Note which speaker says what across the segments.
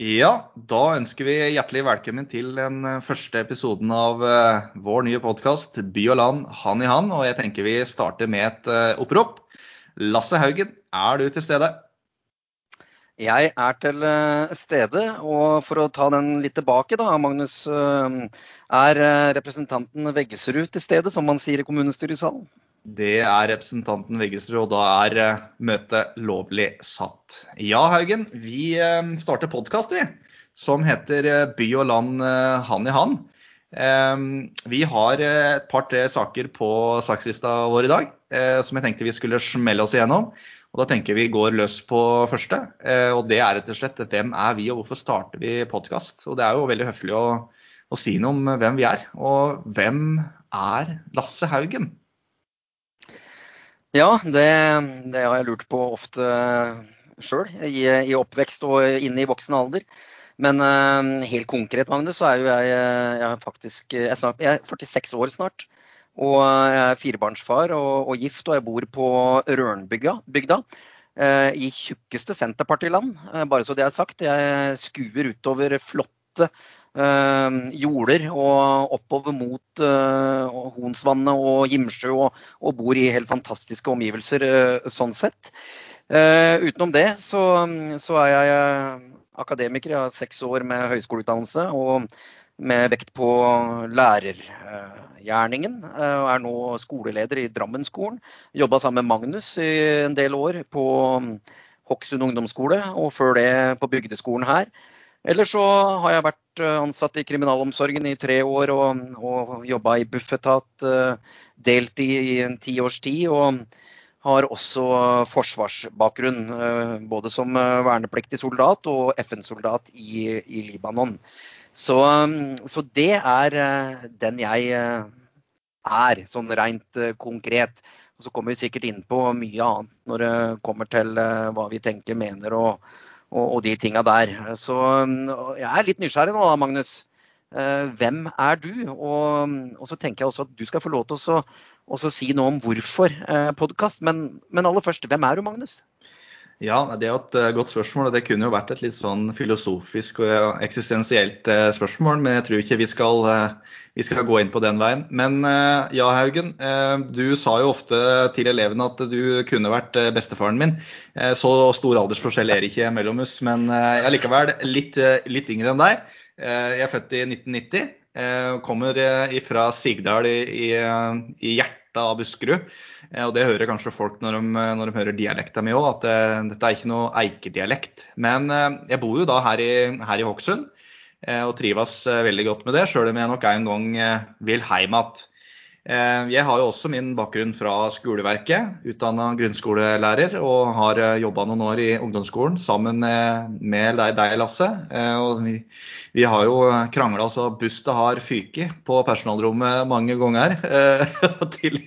Speaker 1: Ja, da ønsker vi hjertelig velkommen til den første episoden av eh, vår nye podkast By og land hand i hand. Og jeg tenker vi starter med et eh, opprop. Lasse Haugen, er du til stede?
Speaker 2: Jeg er til eh, stede, og for å ta den litt tilbake, da, Magnus. Er representanten Veggesrud til stede, som man sier i kommunestyresalen?
Speaker 1: Det er representanten Veggesrud, og da er uh, møtet lovlig satt. Ja, Haugen, vi uh, starter podkast, vi. Som heter uh, By og land hand i hand. vi har et par-tre saker på sakslista vår i dag som jeg tenkte vi skulle smelle oss igjennom. Og Da tenker vi går løs på første. og Det er rett og slett hvem er vi, og hvorfor starter vi podkast? Det er jo veldig høflig å, å si noe om hvem vi er. Og hvem er Lasse Haugen?
Speaker 2: Ja, det, det, har jeg lurt på ofte sjøl, i, i, oppvekst og inne i voksen alder. Men uh, helt konkret, Magnus, så er jo jeg, jeg er faktisk jeg, snart, jeg er 46 år snart. Og jeg er firebarnsfar og, og gift, og jeg bor på Rørnbygda. Uh, I tjukkeste Senterpartiland, uh, bare så det er sagt. Jeg skuer utover flotte øh, jorder og oppover mot uh, Honsvannet og Gimsjø og, og, bor i helt fantastiske omgivelser uh, sånn sett. utenom det så, så, er jeg akademiker. Jeg har seks år med høyskoleutdannelse og med vekt på lærergjerningen. Og er nå skoleleder i Drammenskolen. Jobba sammen med Magnus i en del år på Hokksund ungdomsskole, og før det på bygdeskolen her. Eller så har jeg vært eh, ansatt i kriminalomsorgen i tre år og, og jobba i Bufetat delt i en ti års tid. Og har også forsvarsbakgrunn, eh, både som vernepliktig soldat og FN-soldat i, i, Libanon. Så, så, det er den jeg er, sånn rent konkret. Og så kommer vi sikkert inn på mye annet når det kommer til hva vi tenker, mener og og, og de tinga der. Så jeg er litt nysgjerrig nå, da, Magnus. Eh, hvem er du? Og, og, så tenker jeg også at du skal få lov til å si noe om hvorfor eh, podkast. Men, men, aller først, hvem er du, Magnus?
Speaker 1: Ja, Det er jo et eh, godt spørsmål. og Det kunne jo vært et litt sånn filosofisk og eksistensielt eh, spørsmål, men jeg tror ikke vi skal, eh, vi skal gå inn på den veien. Men ja, Haugen. Du sa jo ofte til elevene at du kunne vært bestefaren min. Så stor aldersforskjell er ikke mellom oss, men jeg er likevel litt, litt yngre enn deg. Jeg er født i 1990. Kommer fra Sigdal i, i, i hjertet av Buskerud. Eh, og det hører kanskje folk når de, når de hører dialekta mi òg, at det, eh, dette er ikke noe eikerdialekt. Men eh, jeg bor jo da her i, her i Hokksund og trives veldig godt med det, sjøl om jeg nok en gang vil hjem igjen. Jeg har jo også min bakgrunn fra skoleverket, utdanna grunnskolelærer, og har jobba noen år i ungdomsskolen sammen med, deg, Lasse. Og vi, vi har jo krangla så bustet har fyket på personalrommet mange ganger. Eh, til,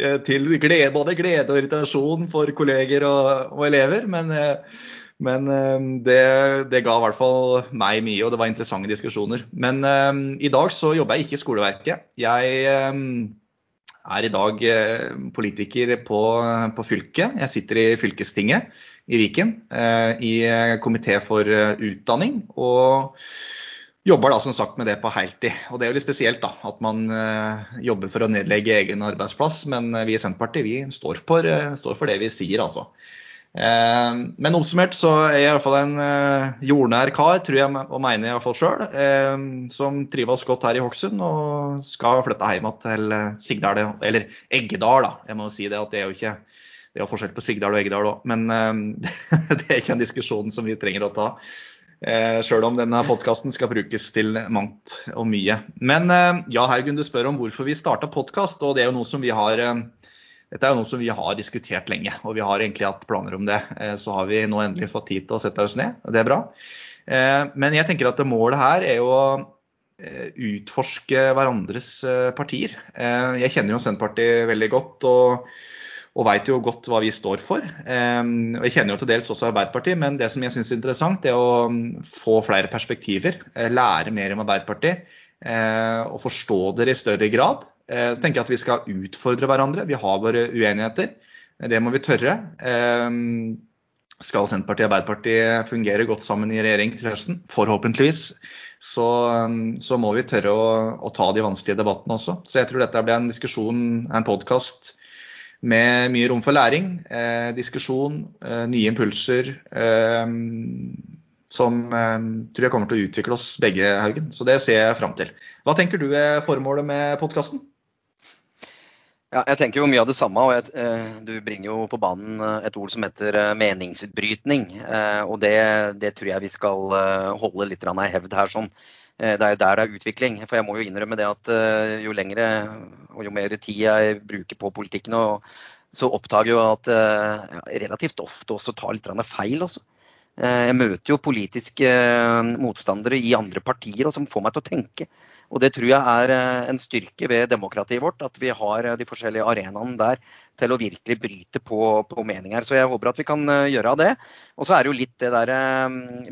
Speaker 1: eh, til glede, både glede og irritasjon for kolleger og, og elever. Men, eh, men det, det, ga i hvert fall meg mye, og det var interessante diskusjoner. Men um, i dag så jobber jeg ikke i skoleverket. Jeg um, er i dag politiker på, på, fylket. Jeg sitter i fylkestinget i Viken, i komité for utdanning. og jobber da som sagt med det på heltid. Og det er jo litt spesielt da, at man uh, jobber for å nedlegge egen arbeidsplass, men vi i Senterpartiet vi står for, uh, står for det vi sier, altså. Uh, men oppsummert så er jeg i hvert fall en jordnær kar, tror jeg og mener jeg i hvert fall sjøl, som trives godt her i Hokksund og skal flytte hjem til Sigdal, eller Eggedal, da. Jeg må jo si det at det er jo ikke det er forskjell på Sigdal og Eggedal òg, men det er ikke en diskusjon som vi trenger å ta. Eh, Sjøl om denne podkasten skal brukes til mangt og mye. Men eh, ja, Haugen, du spør om hvorfor vi starta podkast. Og det er jo noe som vi har eh, dette er noe som vi har diskutert lenge, og vi har egentlig hatt planer om det. Eh, så har vi nå endelig fått tid til å sette oss ned, og det er bra. Eh, men jeg tenker at målet her er å eh, utforske hverandres partier. Jeg kjenner jo Senterpartiet veldig godt. og og veit jo godt hva vi står for. Og Jeg kjenner jo til dels også Arbeiderpartiet, men det som jeg syns er interessant, er å mm, få flere perspektiver. Lære mer om Arbeiderpartiet og forstå dere i større grad. Eh, så tenker jeg at vi skal utfordre hverandre. Vi har våre uenigheter. Det må vi tørre. Ehm, skal Senterpartiet og Arbeiderpartiet fungere godt sammen i regjering til høsten, forhåpentligvis, så, så må vi tørre å, å, ta de vanskelige debattene også. Så jeg tror dette blir en diskusjon, en podkast med mye rom for læring, eh, diskusjon, eh, nye impulser. Eh, som eh, tror jeg kommer til å utvikle oss begge, Haugen. Så det ser jeg fram til. Hva tenker du er formålet med podkasten?
Speaker 2: Ja, jeg tenker jo mye av det samme. og jeg, eh, Du bringer jo på banen eh, et ord som heter meningsutbrytning. og det, det, tror jeg vi skal holde litt i hevd her. sånn. Det er jo der det er utvikling. For jeg må jo innrømme det at jo lengre og jo mer tid jeg bruker på politikken, så oppdager jeg at jeg relativt ofte også tar litt feil. også. Jeg møter jo politiske motstandere i andre partier som får meg til å tenke. Og det tror jeg er eh, en styrke ved demokratiet vårt, at vi har eh, de forskjellige arenaene der til å virkelig bryte på, på meninger. Så jeg håper at vi kan eh, gjøre av det. Og så er det jo litt det der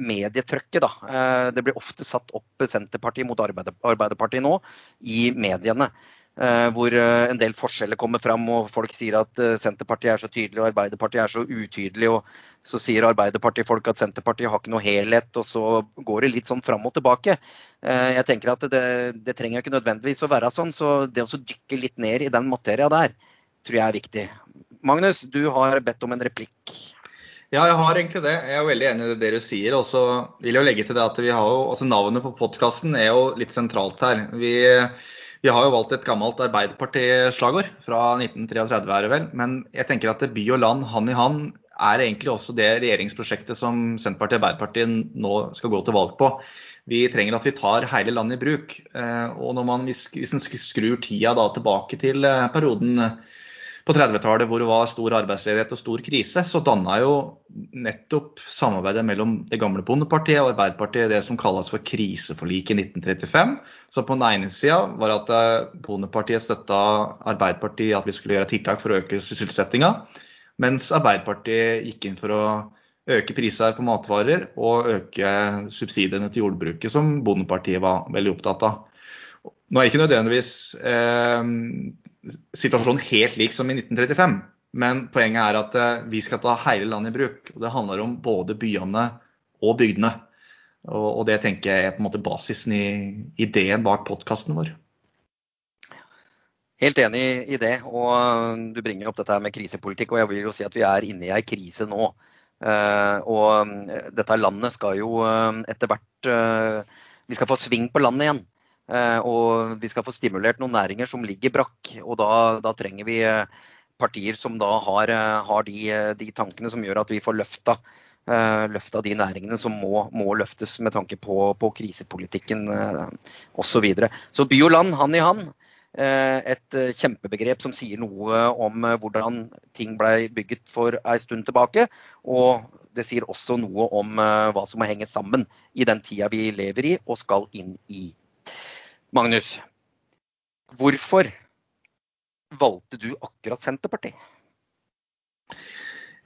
Speaker 2: medietrykket, da. Det blir ofte satt opp Senterpartiet mot Arbeiderpartiet nå i mediene. Eh, hvor eh, en del forskjeller kommer fram, og folk sier at eh, Senterpartiet er så tydelig og Arbeiderpartiet er så utydelig. og Så sier Arbeiderpartifolk at Senterpartiet har ikke noe helhet, og så går det litt sånn fram og tilbake. Jeg tenker at det, det trenger ikke nødvendigvis å være sånn, så det å dykke litt ned i den materia der, tror jeg er viktig. Magnus, du har bedt om en replikk.
Speaker 1: Ja, jeg har egentlig det. Jeg er veldig enig i det du sier. Og så vil jeg legge til det at vi har jo, altså Navnet på podkasten er jo litt sentralt her. Vi vi har jo valgt et gammelt Arbeiderparti-slagord fra 1933, er det vel. Men jeg tenker at by og land, hand i hand, er egentlig også det regjeringsprosjektet som Senterpartiet og Arbeiderpartiet nå skal gå til valg på. Vi trenger at vi tar hele landet i bruk. Eh, og når man, hvis en skrur tida da tilbake til eh, perioden på 30-tallet hvor det var stor arbeidsledighet og stor krise, så danna jo nettopp samarbeidet mellom det gamle Bondepartiet og Arbeiderpartiet det som kalles for kriseforliket i 1935. Så på den ene sida var at eh, Bondepartiet støtta Arbeiderpartiet at vi skulle gjøre tiltak for å øke sysselsettinga, mens Arbeiderpartiet gikk inn for å øke priser på matvarer og øke subsidiene til jordbruket, som Bondepartiet var veldig opptatt av. Nå er ikke nødvendigvis eh, situasjonen helt lik som i 1935. Men poenget er at eh, vi skal ta hele landet i bruk. og Det handler om både byene og bygdene. Og, det tenker jeg er på en måte basisen i ideen bak podkasten vår.
Speaker 2: Helt enig i det. og eh, Du bringer opp dette med krisepolitikk. og jeg vil jo si at Vi er inne i ei krise nå. Eh, og dette landet skal jo etter hvert Vi skal få sving på landet igjen. Eh, og vi skal få stimulert noen næringer som ligger brakk. Og da, da trenger vi eh, partier som da har, eh, har de, de, tankene som gjør at vi får løfta, løfta de næringene som må, må, løftes med tanke på, på krisepolitikken osv. Så, videre. så by og land, hand i hand. Et kjempebegrep som sier noe om hvordan ting ble bygget for en stund tilbake. Og det sier også noe om hva som må henge sammen i den tida vi lever i og skal inn i. Magnus, hvorfor valgte du akkurat Senterpartiet?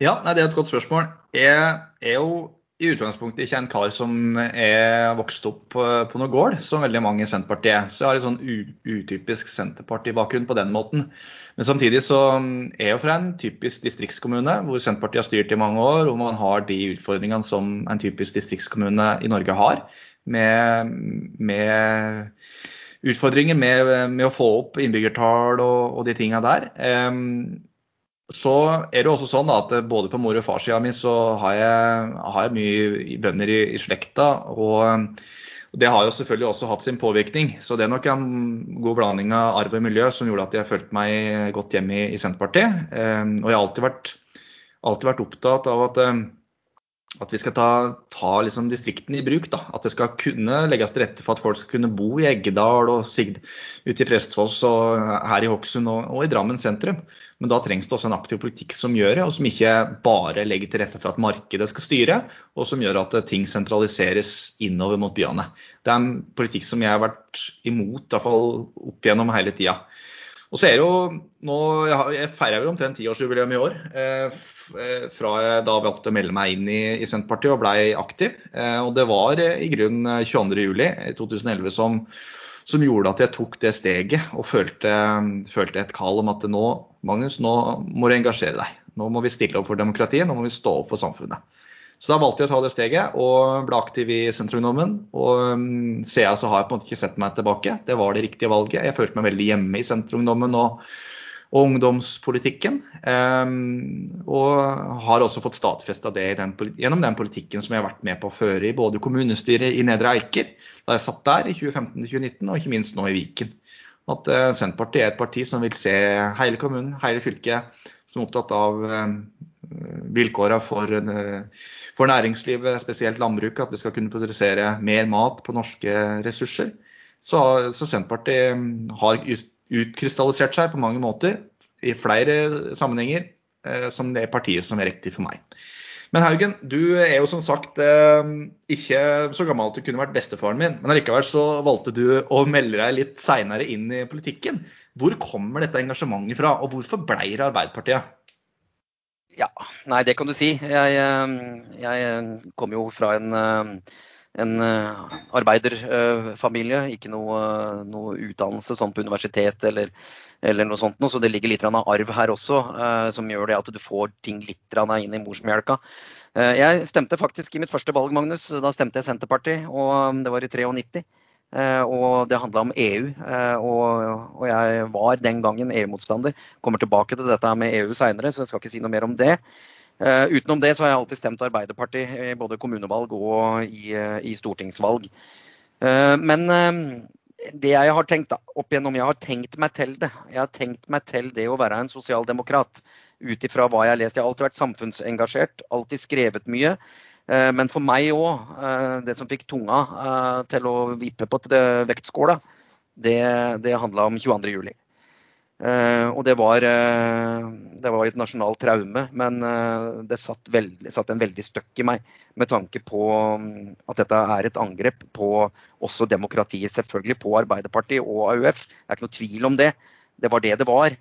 Speaker 1: Ja, det er et godt spørsmål. Jeg er jo i utgangspunktet ikke en kar som er vokst opp på, noe gård, som veldig mange i Senterpartiet. Så jeg har en sånn utypisk Senterparti-bakgrunn på den måten. Men samtidig så er jeg jo fra en typisk distriktskommune hvor Senterpartiet har styrt i mange år, hvor man har de utfordringene som en typisk distriktskommune i Norge har. Med, med utfordringer med, med, å få opp innbyggertall og, og de tinga der. Um, så er det også sånn at både på mor- og farssida mi så har jeg, har jeg mye bønder i, i, slekta. og det har jo selvfølgelig også hatt sin påvirkning. Så det er nok en god blanding av arv og miljø som gjorde at jeg følte meg godt hjemme i, i Senterpartiet. Um, og jeg har alltid vært, alltid vært opptatt av at um, at vi skal ta, ta liksom distriktene i bruk. Da. At det skal kunne legges til rette for at folk skal kunne bo i Eggedal og Sigd, ute i Prestfoss og her i Hokksund og, og, i Drammen sentrum. Men da trengs det også en aktiv politikk som gjør det, og som ikke bare legger til rette for at markedet skal styre, og som gjør at ting sentraliseres innover mot byene. Det er en politikk som jeg har vært imot, i hvert fall opp gjennom hele tida. Og så er jo nå, Jeg feirer vel omtrent tiårsjubileum i år. Eh, eh, fra jeg valgte å melde meg inn i, i Senterpartiet og blei aktiv. Eh, og det var i grunnen 22.07.2011 som, som gjorde at jeg tok det steget og følte, følte et kall om at nå, Magnus, nå må du engasjere deg. Nå må vi stille opp for demokratiet, nå må vi stå opp for samfunnet. Så da valgte jeg å ta det steget og ble aktiv i Senterungdommen. Og um, ser jeg så har jeg på en måte ikke sett meg tilbake. Det var det riktige valget. Jeg følte meg veldig hjemme i Senterungdommen og, og ungdomspolitikken. Um, og har også fått stadfesta det den, gjennom den politikken som jeg har vært med på å føre i både kommunestyret i Nedre Eiker, da jeg satt der i 2015-2019, og ikke minst nå i Viken. At uh, Senterpartiet er et parti som vil se hele kommunen, hele fylket, som er opptatt av um, vilkårene for, uh, for, næringslivet, spesielt landbruket, at vi skal kunne produsere mer mat på norske ressurser. Så, så Senterpartiet har utkrystallisert seg på mange måter i flere sammenhenger uh, som det partiet som er riktig for meg. Men Haugen, du er jo som sagt eh, ikke så gammel at du kunne vært bestefaren min, men allikevel så valgte du å melde deg litt seinere inn i politikken. Hvor kommer dette engasjementet fra, og hvorfor blei det Arbeiderpartiet?
Speaker 2: Ja, nei, det kan du si. Jeg, eh, jeg kom jo fra en, eh, en arbeiderfamilie. Ikke noe, noe, utdannelse sånn på universitet eller, eller noe sånt. Så det ligger litt av arv her også, eh, som gjør det at du får ting litt inn i morsmelka. Eh, jeg stemte faktisk i mitt første valg, Magnus. Da stemte jeg Senterpartiet, og det var i 93. Eh, og det handla om EU, og jeg var den gangen EU-motstander. Kommer tilbake til dette med EU seinere, så jeg skal ikke si noe mer om det. Utenom det så har jeg alltid stemt Arbeiderpartiet i både kommunevalg og i, i stortingsvalg. Men det jeg har tenkt opp igjennom, jeg har tenkt meg til det. Jeg har tenkt meg til det å være en sosialdemokrat ut ifra hva jeg har lest. Jeg har alltid vært samfunnsengasjert, alltid skrevet mye. Eh, men for meg òg, eh, det som fikk tunga eh, til å vippe på vektskåla, det, det handla om 22.07. Uh, og det var, det var, et nasjonalt traume, men det satt, veldig, satt, en veldig støkk i meg med tanke på um, at dette er et angrep på også demokratiet, selvfølgelig på Arbeiderpartiet og AUF. Det er ikke noe tvil om det. Det var det det var.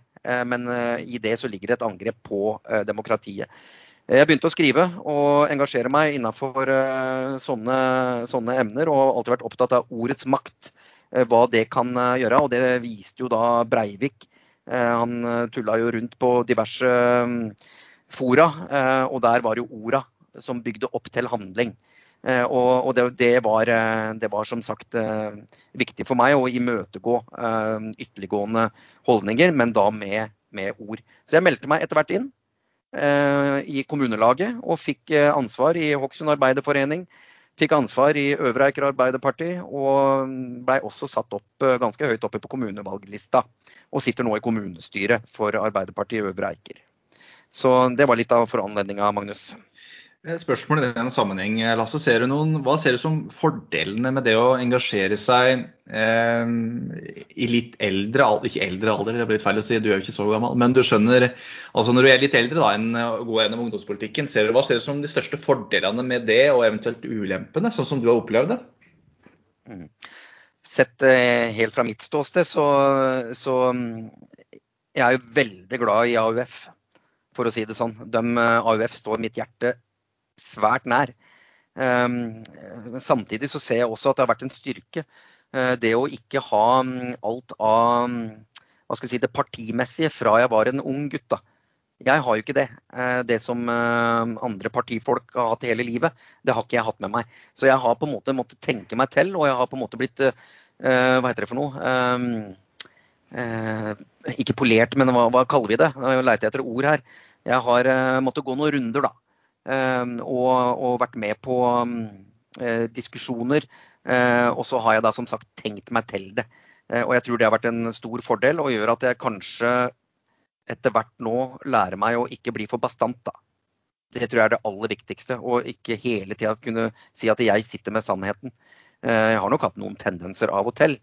Speaker 2: men i det så ligger det et angrep på demokratiet. Jeg begynte å skrive og engasjere meg innenfor sånne, sånne emner, og alltid vært opptatt av ordets makt hva det kan gjøre. Og det viste jo da Breivik Eh, han eh, tulla jo rundt på diverse mm, fora, eh, og der var jo orda som bygde opp til handling. Og, det, var, det, var, som sagt viktig for meg å imøtegå ytterliggående holdninger, men da med, med, ord. Så jeg meldte meg etter hvert inn i kommunelaget og fikk ansvar i Hokksund arbeiderforening Fikk ansvar i Øvre Eiker Arbeiderparti og blei også satt opp eh, ganske høyt oppe på kommunevalglista. Og sitter nå i kommunestyret for Arbeiderpartiet i Øvre Eiker. Så det var litt av foranledninga, Magnus.
Speaker 1: Spørsmål i den sammenheng, Lasse. Ser noen, hva ser du som fordelene med det å engasjere seg eh, i litt eldre alder Ikke eldre alder, det blir litt feil å si, du er jo ikke så gammel. Men du skjønner, altså når du er litt eldre da, enn å gå gjennom ungdomspolitikken, ser du, hva ser du som de største fordelene med det, og eventuelt ulempene, sånn som du har opplevd det?
Speaker 2: Mm. Sett eh, helt fra mitt ståsted, så, så mm, jeg er jo veldig glad i AUF, for å si det sånn. De, eh, AUF står mitt hjerte svært nær. Ehm, samtidig så ser jeg også at det har vært en styrke. Eh, det å ikke ha mm, alt av mm, hva skal vi si, det partimessige fra jeg var en ung gutt. da. Jeg har jo ikke det. Eh, det som eh, andre partifolk har hatt hele livet, det har ikke jeg hatt med meg. Så jeg har på en måte måttet tenke meg til, og jeg har på en måte blitt Hva heter det for noe? Ehm, ikke polert, men hva, hva kaller vi det? Nå leter etter ord her. Jeg har måttet gå noen runder, da. Ehm, og, og vært med på eh, diskusjoner. Eh, og så har jeg da som sagt tenkt meg til det. Eh, og jeg tror det har vært en stor fordel og gjør at jeg kanskje etter hvert nå lærer meg å ikke bli for bastant. da. Det tror jeg er det aller viktigste. Og ikke hele tida kunne si at jeg sitter med sannheten. Jeg har nok hatt noen tendenser av og til,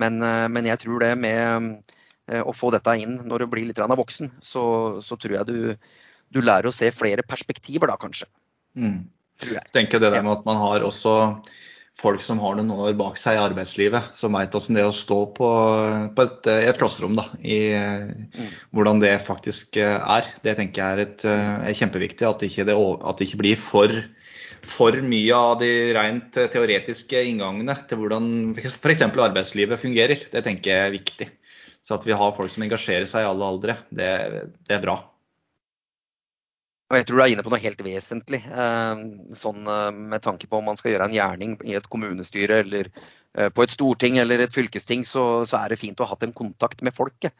Speaker 2: men, men jeg tror det med å få dette inn når du blir litt voksen, så, så tror jeg du, du lærer å se flere perspektiver da, kanskje.
Speaker 1: Mm. Jeg tenker det der med at man har også folk som har noen år bak seg i arbeidslivet, som veit åssen det er å stå på, på et, et, klasserom, da, i mm. hvordan det faktisk eh, er. Det tenker jeg er, et, eh, er kjempeviktig. At ikke, det, at det ikke blir for, for mye av de rent teoretiske inngangene til hvordan f.eks. arbeidslivet fungerer. Det tenker jeg er viktig. Så at vi har folk som engasjerer seg i alle aldre, det, det er bra.
Speaker 2: Og jeg tror du er inne på noe helt vesentlig. Sånn med tanke på om man skal gjøre en gjerning i et kommunestyre eller på et storting eller et fylkesting, så, så er det fint å ha hatt en kontakt med folket.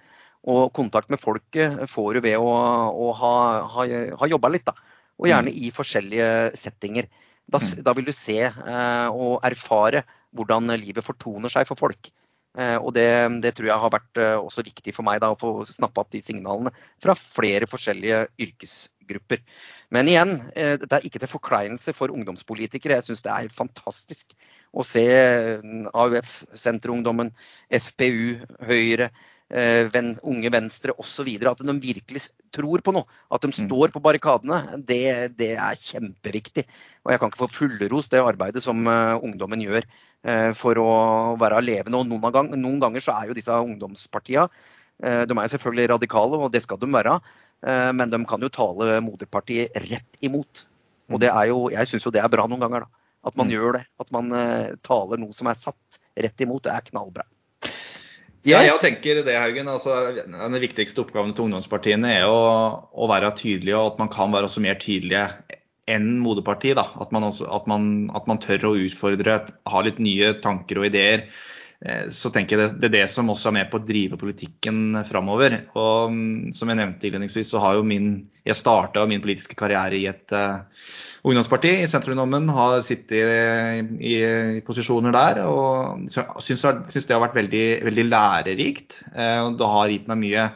Speaker 2: Og kontakt med folket får du ved å, å ha, ha, ha jobba litt, da. Og gjerne mm. i forskjellige settinger. Da, mm. da vil du se og erfare hvordan livet fortoner seg for folk. Eh, og det, det, tror jeg har vært eh, også viktig for meg da, å få snappe opp de signalene fra flere forskjellige yrkesgrupper. Men igjen, dette det er ikke til forkleinelse for ungdomspolitikere. Jeg syns det er fantastisk å se AUF, Senterungdommen, FPU, Høyre, ven, Unge Venstre osv. At de virkelig tror på noe. At de mm. står på barrikadene. Det, det er kjempeviktig. Og jeg kan ikke få fullros det arbeidet som ungdommen gjør Eh, for å være levende. Og noen, gang, noen ganger så er jo disse ungdomspartiene eh, de er selvfølgelig radikale, og det skal de være. Eh, men de kan jo tale moderpartiet rett imot. Og det er jo, jeg syns jo det er bra noen ganger. da, At man mm. gjør det. At man taler noe som er satt rett imot. Det er knallbra.
Speaker 1: Ja, jeg tenker det, Haugen. Altså, den viktigste oppgaven til ungdomspartiene er å, å være tydelige, og at man kan være også mer tydelige enn moderpartiet. At man, også, at, man, at man, tør å utfordre, ha litt nye tanker og ideer. Eh, så tenker jeg det, det, er det som også er med på å drive politikken framover. Og mm, som jeg nevnte innledningsvis, så har jo min Jeg starta min politiske karriere i et uh, ungdomsparti i Senterungdommen. Har sittet i, i, i, posisjoner der og syns, syns det har vært veldig, veldig lærerikt. Uh, det har gitt meg mye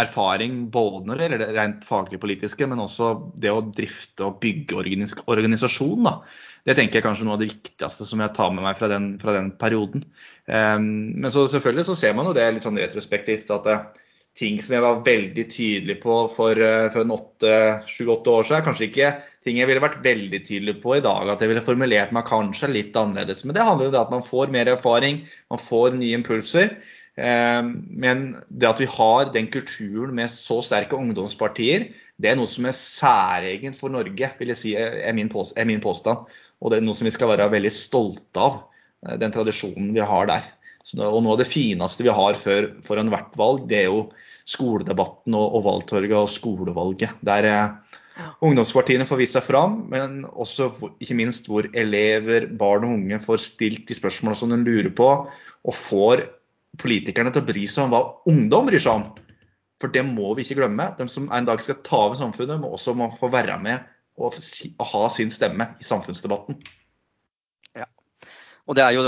Speaker 1: erfaring både når det gjelder det rent faglig politiske, men også det å drifte og bygge organisasjon. Da. Det tenker jeg kanskje noe av det viktigste som jeg tar med meg fra den, fra den perioden. Um, men så selvfølgelig så ser man jo det litt sånn retrospektivt at eh, ting som jeg var veldig tydelig på for, uh, for sju-åtte år siden, kanskje ikke ting jeg ville vært veldig tydelig på i dag. At jeg ville formulert meg kanskje litt annerledes. Men det handler jo om at man får mer erfaring, man får nye impulser. Ehm, men det at vi har den kulturen med så sterke ungdomspartier, det er noe som er særegent for Norge, vil jeg si, er min, påstand. Og det er noe som vi skal være veldig stolte av, eh, den tradisjonen vi har der. og noe av det fineste vi har før, foran hvert valg, det er jo skoledebatten og, og valgtorget og skolevalget. Der eh, ungdomspartiene får vist seg fram, men også ikke minst hvor elever, barn og unge får stilt de spørsmålene som de lurer på, og får politikerne til å bry seg om hva ungdom bryr seg om. For det må vi ikke glemme. De som en dag skal ta over samfunnet, må også må få være med og, ha sin stemme i samfunnsdebatten.
Speaker 2: Ja. Og er jo,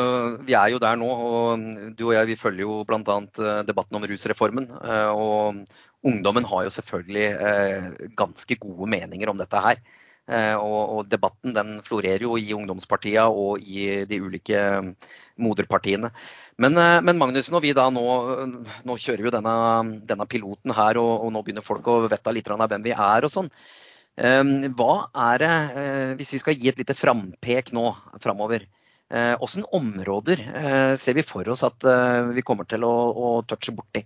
Speaker 2: Vi er jo der nå, og du og jeg vi følger jo bl.a. Eh, debatten om rusreformen. Eh, og ungdommen har jo selvfølgelig eh, ganske gode meninger om dette her. Og, debatten den florerer jo i ungdomspartiene og i de ulike mm, moderpartiene. Men, men Magnus, når vi da nå, nå kjører jo denne, denne piloten her, og, og, nå begynner folk å vite litt av hvem vi er og sånn. Eh, hva er det, hvis vi skal gi et lite frampek nå framover, hvilke områder ser vi for oss at vi kommer til å, å touche borti?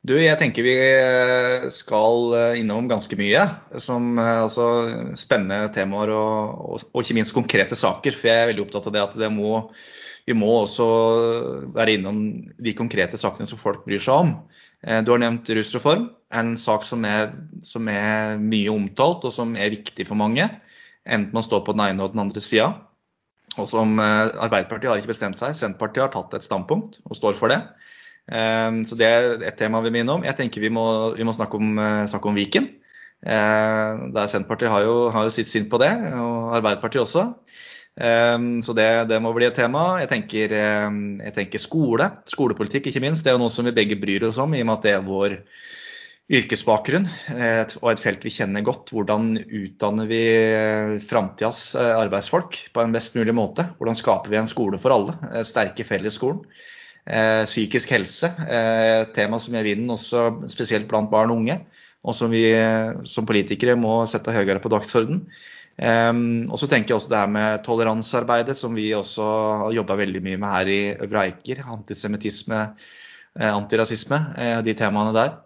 Speaker 1: Du, jeg tenker vi eh, skal eh, innom ganske mye. Som eh, altså, spennende temaer og, og, og, ikke minst konkrete saker. For jeg er veldig opptatt av det at det må, vi må også være innom de konkrete sakene som folk bryr seg om. Du har nevnt rusreform, en sak som er, som er mye omtalt og som er viktig for mange. Enten man står på den ene og den andre sida. Og som Arbeiderpartiet har ikke bestemt seg. Senterpartiet har tatt et standpunkt og står for det. Ehm, så det er et tema vi minner om. Jeg tenker vi må, vi må snakke, om, eh, snakke, om, Viken. Der Senterpartiet har jo, har jo sitt syn på det, og Arbeiderpartiet også. Ehm, så det, det, må bli et tema. Jeg tenker, jeg tenker, skole, skolepolitikk ikke minst. Det er jo noe som vi begge bryr oss om, i og med at det er vår yrkesbakgrunn og et felt vi kjenner godt. Hvordan utdanner vi framtidas eh, arbeidsfolk på en best mulig måte? Hvordan skaper vi en skole for alle? Eh, sterke fellesskolen. Eh, psykisk helse, eh, et tema som gjør vinden også spesielt blant barn og unge, og som vi som politikere må sette høyere på dagsorden. Um, og så tenker jeg også det her med toleransearbeidet, som vi også har jobba veldig mye med her i Øvre Eiker. Antisemittisme, antirasisme, de temaene der.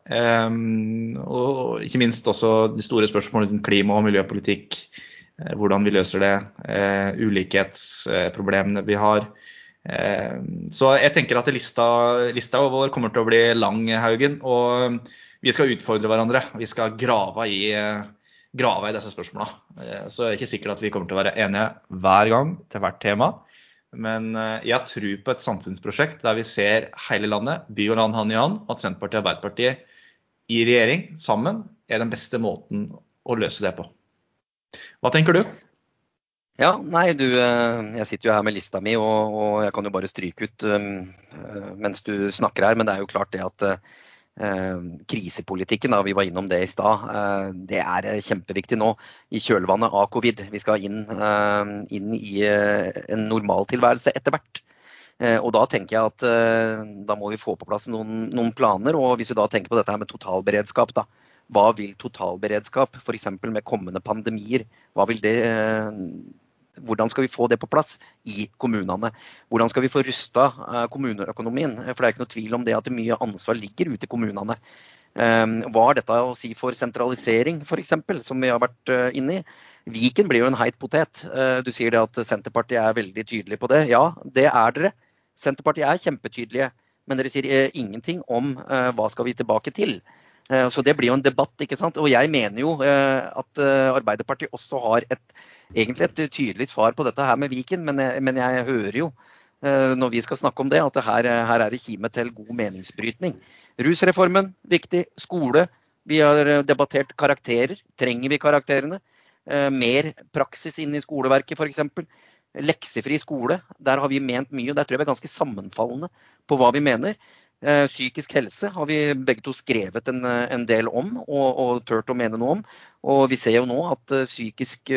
Speaker 1: Um, og ikke minst også de store spørsmålene rundt klima- og miljøpolitikk. Hvordan vi løser det. Uh, ulikhetsproblemene vi har. Eh, så jeg tenker at lista, lista, vår kommer til å bli lang, Haugen. Og vi skal utfordre hverandre. Vi skal grave i, grave i disse spørsmåla. Så det er ikke sikkert at vi kommer til å være enige hver gang til hvert tema. Men jeg tror på et samfunnsprosjekt der vi ser hele landet, by og land hand i hand, at Senterpartiet og Arbeiderpartiet i regjering sammen er den beste måten å løse det på. Hva tenker du?
Speaker 2: Ja, nei, du, jeg sitter jo her med lista mi, og, og jeg kan jo bare stryke ut mens du snakker her. Men det er jo klart det at krisepolitikken, da, vi var innom det i stad, uh, det er kjempeviktig nå i kjølvannet av covid. Vi skal inn, inn i en normaltilværelse etter hvert. Og da tenker jeg at da må vi få på plass noen, noen, planer. Og hvis vi da tenker på dette her med totalberedskap, da. Hva vil totalberedskap, f.eks. med kommende pandemier, hva vil det hvordan skal vi få det på plass i kommunene? Hvordan skal vi få rusta eh, kommuneøkonomien? For det er ikke noe tvil om det at mye ansvar ligger ute i kommunene. Eh, hva har dette å si for sentralisering, f.eks., som vi har vært eh, inne i? Viken blir jo en heit potet. Du sier det at Senterpartiet er veldig tydelig på det. Ja, det er dere. Senterpartiet er kjempetydelige. Men dere sier ingenting om hva skal vi tilbake til. Så det blir jo en debatt. ikke sant? Og jeg mener jo at Arbeiderpartiet også har et egentlig et tydelig svar på dette her med Viken, men jeg, men jeg hører jo eh, når vi skal snakke om det, at det her, her, er det kime til god meningsbrytning. Rusreformen, viktig. Skole. Vi har debattert karakterer. Trenger vi karakterene? Eh, mer praksis inn i skoleverket, f.eks. Leksefri skole. Der har vi ment mye. og Der tror jeg vi er ganske sammenfallende på hva vi mener. Eh, psykisk helse har vi begge to skrevet en, en del om og, og, tørt å mene noe om. Og vi ser jo nå at uh, psykisk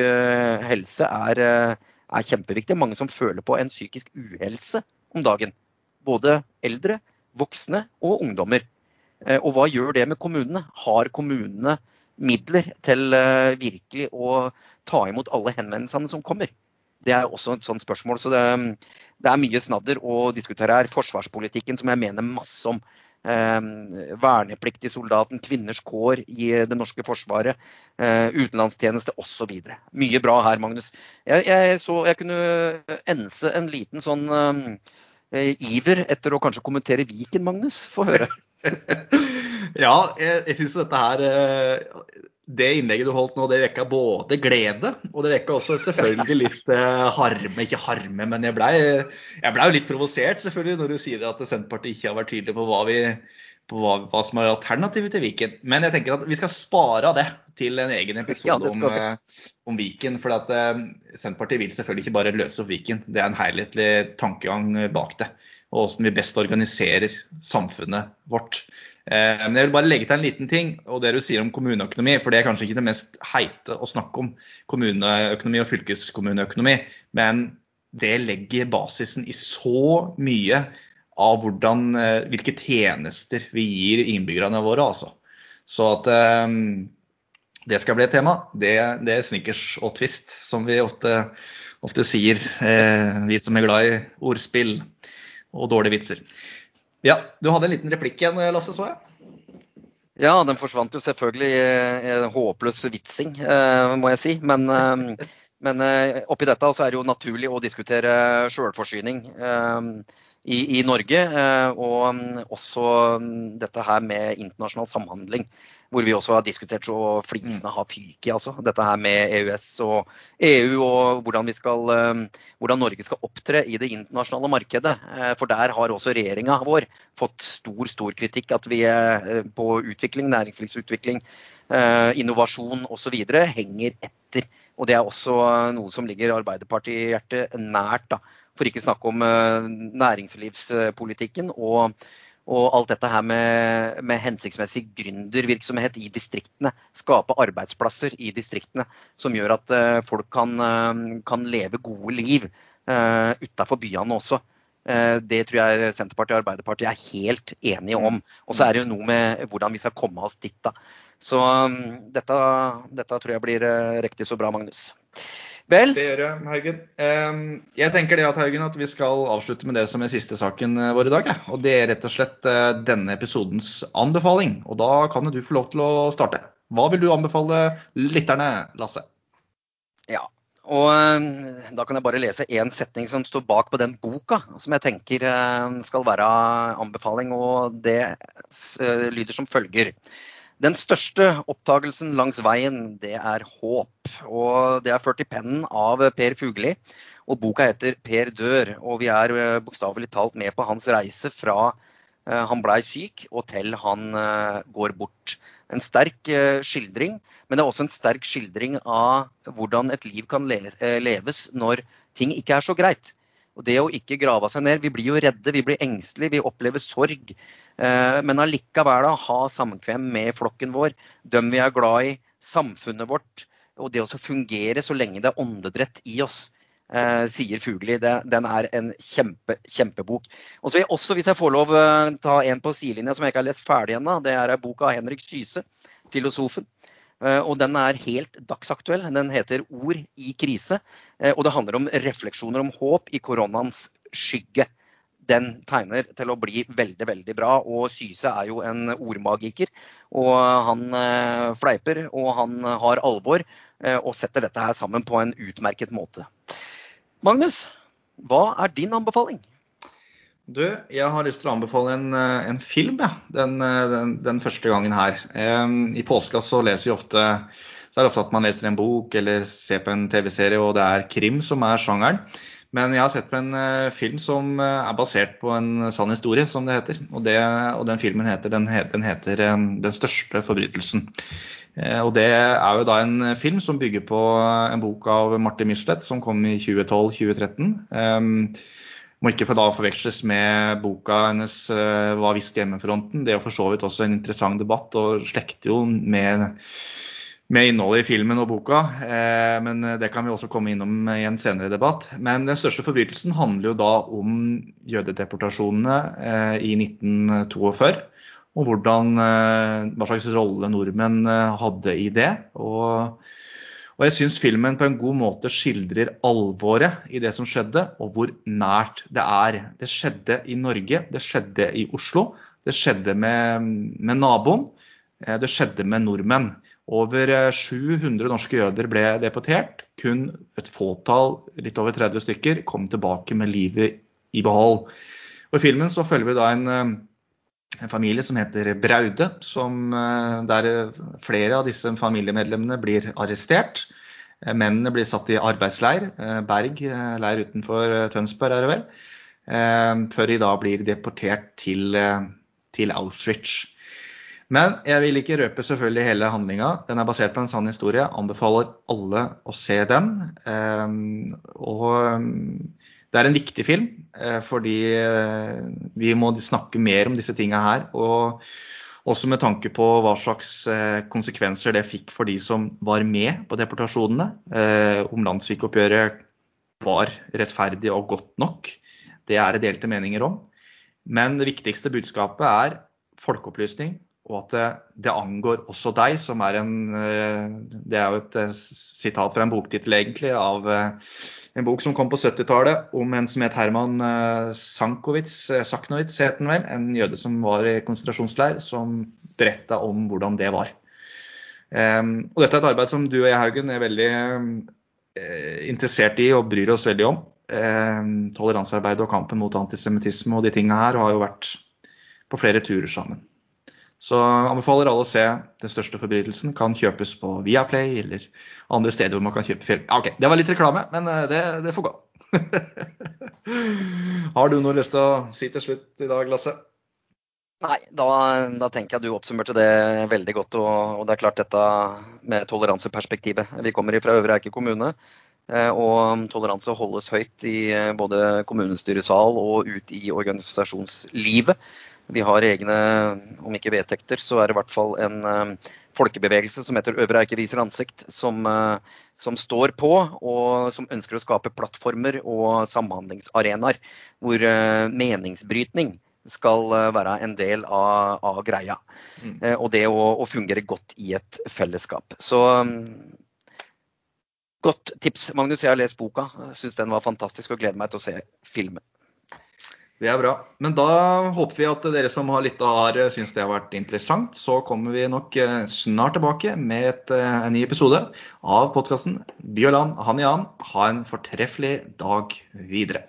Speaker 2: helse er, er, kjempeviktig. Mange som føler på en psykisk uhelse om dagen. Både eldre, voksne og ungdommer. og hva gjør det med kommunene? Har kommunene midler til virkelig å ta imot alle henvendelsene som kommer? Det er også et sånt spørsmål. Så det, det er mye snadder å diskutere her. Forsvarspolitikken, som jeg mener masse om. Eh, vernepliktig soldaten, kvinners kår i det norske forsvaret, eh, utenlandstjeneste osv. Mye bra her, Magnus. Jeg, jeg, så jeg kunne ense en liten sånn eh, iver etter å kanskje kommentere Viken, Magnus. Få høre.
Speaker 1: ja, jeg, jeg syns dette her eh, det innlegget du holdt nå, det vekka både glede og det vekka også selvfølgelig litt eh, harme. Ikke harme, men jeg blei ble jo litt provosert selvfølgelig når du sier at Senterpartiet ikke har vært tydelig på hva, vi, på hva, hva som er alternativet til Viken. Men jeg tenker at vi skal spare av det til en egen episode om, eh, om, Viken. For at, uh, Senterpartiet vil selvfølgelig ikke bare løse opp Viken. Det er en helhetlig tankegang bak det. Og hvordan vi best organiserer samfunnet vårt. Eh, men jeg vil bare legge til en liten ting, og det du sier om kommuneøkonomi. For det er kanskje ikke det mest heite å snakke om kommuneøkonomi og fylkeskommuneøkonomi. Men det legger basisen i så mye av hvordan, eh, hvilke tjenester vi gir innbyggerne våre. Altså. Så at um, det skal bli et tema, det, det, er snickers og twist, som vi ofte, ofte sier, eh, vi som er glad i ordspill og dårlige vitser. Ja, Du hadde en liten replikk igjen, Lasse, så jeg?
Speaker 2: Ja, den forsvant jo selvfølgelig i håpløs vitsing, eh, må jeg si. Men, eh, men eh, oppi dette så er det jo naturlig å diskutere sjølforsyning i, i, Norge. Og mm, også mm, dette her med internasjonal samhandling hvor vi også har diskutert så flisene har fyket. Altså. Dette her med EØS og EU og hvordan, skal, eh, hvordan, Norge skal opptre i det internasjonale markedet. Eh, for der har også regjeringa vår fått stor, stor kritikk. At vi eh, på utvikling, næringslivsutvikling, innovasjon osv. henger etter. Og det er også noe som ligger Arbeiderpartiet-hjertet nært. Da. For ikke snakke om næringslivspolitikken og og alt dette her med, med hensiktsmessig gründervirksomhet i distriktene. Skape arbeidsplasser i distriktene som gjør at uh, folk kan, uh, kan, leve gode liv uh, utafor byene også. Uh, det tror jeg Senterpartiet og Arbeiderpartiet er helt enige om. Og så er det jo noe med hvordan vi skal komme oss dit. da. Så um, dette, dette, tror jeg blir riktig så bra, Magnus.
Speaker 1: Vel? Det gjør jeg, Haugen. Jeg tenker det at, Haugen, at vi skal avslutte med det som er siste saken eh, vår i dag. Og det er rett og slett eh, denne episodens anbefaling. Og da kan du få lov til å starte. Hva vil du anbefale lytterne, Lasse?
Speaker 2: Ja, og eh, da kan jeg bare lese én setning som står bak på den boka, som jeg tenker skal være anbefaling. Og det lyder som følger. Den største oppdagelsen langs veien, det er håp. Og det er ført i pennen av Per Fugli. Og boka heter 'Per dør'. Og vi er eh, bokstavelig talt med på hans reise fra eh, han blei syk og til han eh, går bort. En sterk skildring, men det er også en sterk skildring av hvordan et liv kan leves når ting ikke er så greit. Og det å ikke grave seg ned Vi blir jo redde, vi blir engstelige, vi opplever sorg. Eh, men allikevel ha samkvem med flokken vår, dem vi er glad i, samfunnet vårt. Og det å fungere så lenge det er åndedrett i oss. Eh, sier Fugli. Den er en kjempe, kjempebok. Og så vil jeg også, hvis jeg får lov, eh, ta en på sidelinja som jeg ikke har lest ferdig ennå. Det er en bok av Henrik Syse, filosofen. Og den er helt dagsaktuell. Den heter 'Ord i krise'. Og det handler om refleksjoner om håp i koronaens skygge. Den tegner til å bli veldig, veldig bra. Og Syse er jo en ordmagiker. Og han eh, fleiper, og han har alvor, og setter dette her sammen på en utmerket måte. Magnus, hva er din anbefaling?
Speaker 1: Du, jeg har lyst til å anbefale en, eh, en film ja. den, eh, den, den, første gangen her. I påska så leser vi ofte så er det ofte at man leser en bok eller ser på en TV-serie, og det er krim som er sjangeren. Men jeg har sett på en uh, film som uh, er basert på en sann historie, som det heter. Og, det, og den filmen heter, den, heter um, 'Den største forbrytelsen'. Og det er jo da en film som bygger på en bok av Martin Michelet som kom i 2012-2013. Um, må ikke da forveksles med boka hennes 'Hva visste hjemmefronten'. Det er for så vidt også en interessant debatt og slekter jo med, med, innholdet i filmen og boka. Uh, men det kan vi også komme innom i en senere debatt. Men den største forbrytelsen handler jo da om jødedeportasjonene uh, i 1942. Og hvordan, hva slags rolle nordmenn hadde i det. og og jeg syns filmen på en god måte skildrer alvoret i det som skjedde, og hvor nært det er. Det skjedde i Norge, det skjedde i Oslo, det skjedde med, med naboen, eh, det skjedde med nordmenn. Over 700 eh, norske jøder ble deportert. Kun et fåtall, litt over 30 stykker, kom tilbake med livet i behold. Og I filmen så følger vi da en eh, en familie som heter Braude, som, eh, der flere av disse familiemedlemmene blir arrestert. Mennene blir satt i arbeidsleir, Berg leir utenfor Tønsberg er det vel, før de da blir deportert til, til Auschwitz. Men jeg vil ikke røpe selvfølgelig hele handlinga. Den er basert på en sann historie. Anbefaler alle å se den. Og det er en viktig film, eh, fordi eh, vi må snakke mer om disse tinga her. Og også med tanke på hva slags eh, konsekvenser det fikk for de som var med på deportasjonene. Om landssvikoppgjøret var rettferdig og godt nok. Det er det delte meninger om. Men det viktigste budskapet er folkeopplysning, og at det, det, angår også deg, som er en Det er jo et sitat fra en boktittel, egentlig, av en bok som kom på 70-tallet om en som het Herman eh, Sankovic, eh, Saknowitz het den vel, en jøde som var i konsentrasjonsleir, som beretta om hvordan det var. Um, og dette er et arbeid som du og jeg, Haugen, er veldig interessert i og bryr oss veldig om. Um, toleransearbeidet og kampen mot antisemittisme og de tinga her har jo vært på flere turer sammen. Så anbefaler alle å se 'Den største forbrytelsen'. Kan kjøpes på Viaplay eller andre steder hvor man kan kjøpe film. Ok, Det var litt reklame, men eh, det, det får gå. Har du noe lyst til å si til slutt i dag, Lasse?
Speaker 2: Nei, da, da, tenker jeg du oppsummerte det veldig godt. Og, og det er klart dette med toleranseperspektivet. Vi kommer fra Øvre Eiker kommune. Eh, og toleranse holdes høyt i eh, både kommunestyresal og ut i organisasjonslivet. Vi har egne, om ikke vedtekter, så er det i hvert fall en uh, folkebevegelse som heter Øvre Eiker viser ansikt, som, uh, som, står på og som ønsker å skape plattformer og samhandlingsarenaer hvor uh, meningsbrytning skal være en del av, av greia. Mm. og det å, å, fungere godt i et fellesskap. Så um, godt tips, Magnus. Jeg har lest boka. Syns den var fantastisk og gleder meg til å se filmen.
Speaker 1: Det er bra. Men da håper vi at dere som har lytta har syns syntes det har vært interessant. Så kommer vi nok eh, snart tilbake med et, eh, en ny episode av podkasten By og land, han i an. Ha en fortreffelig dag videre.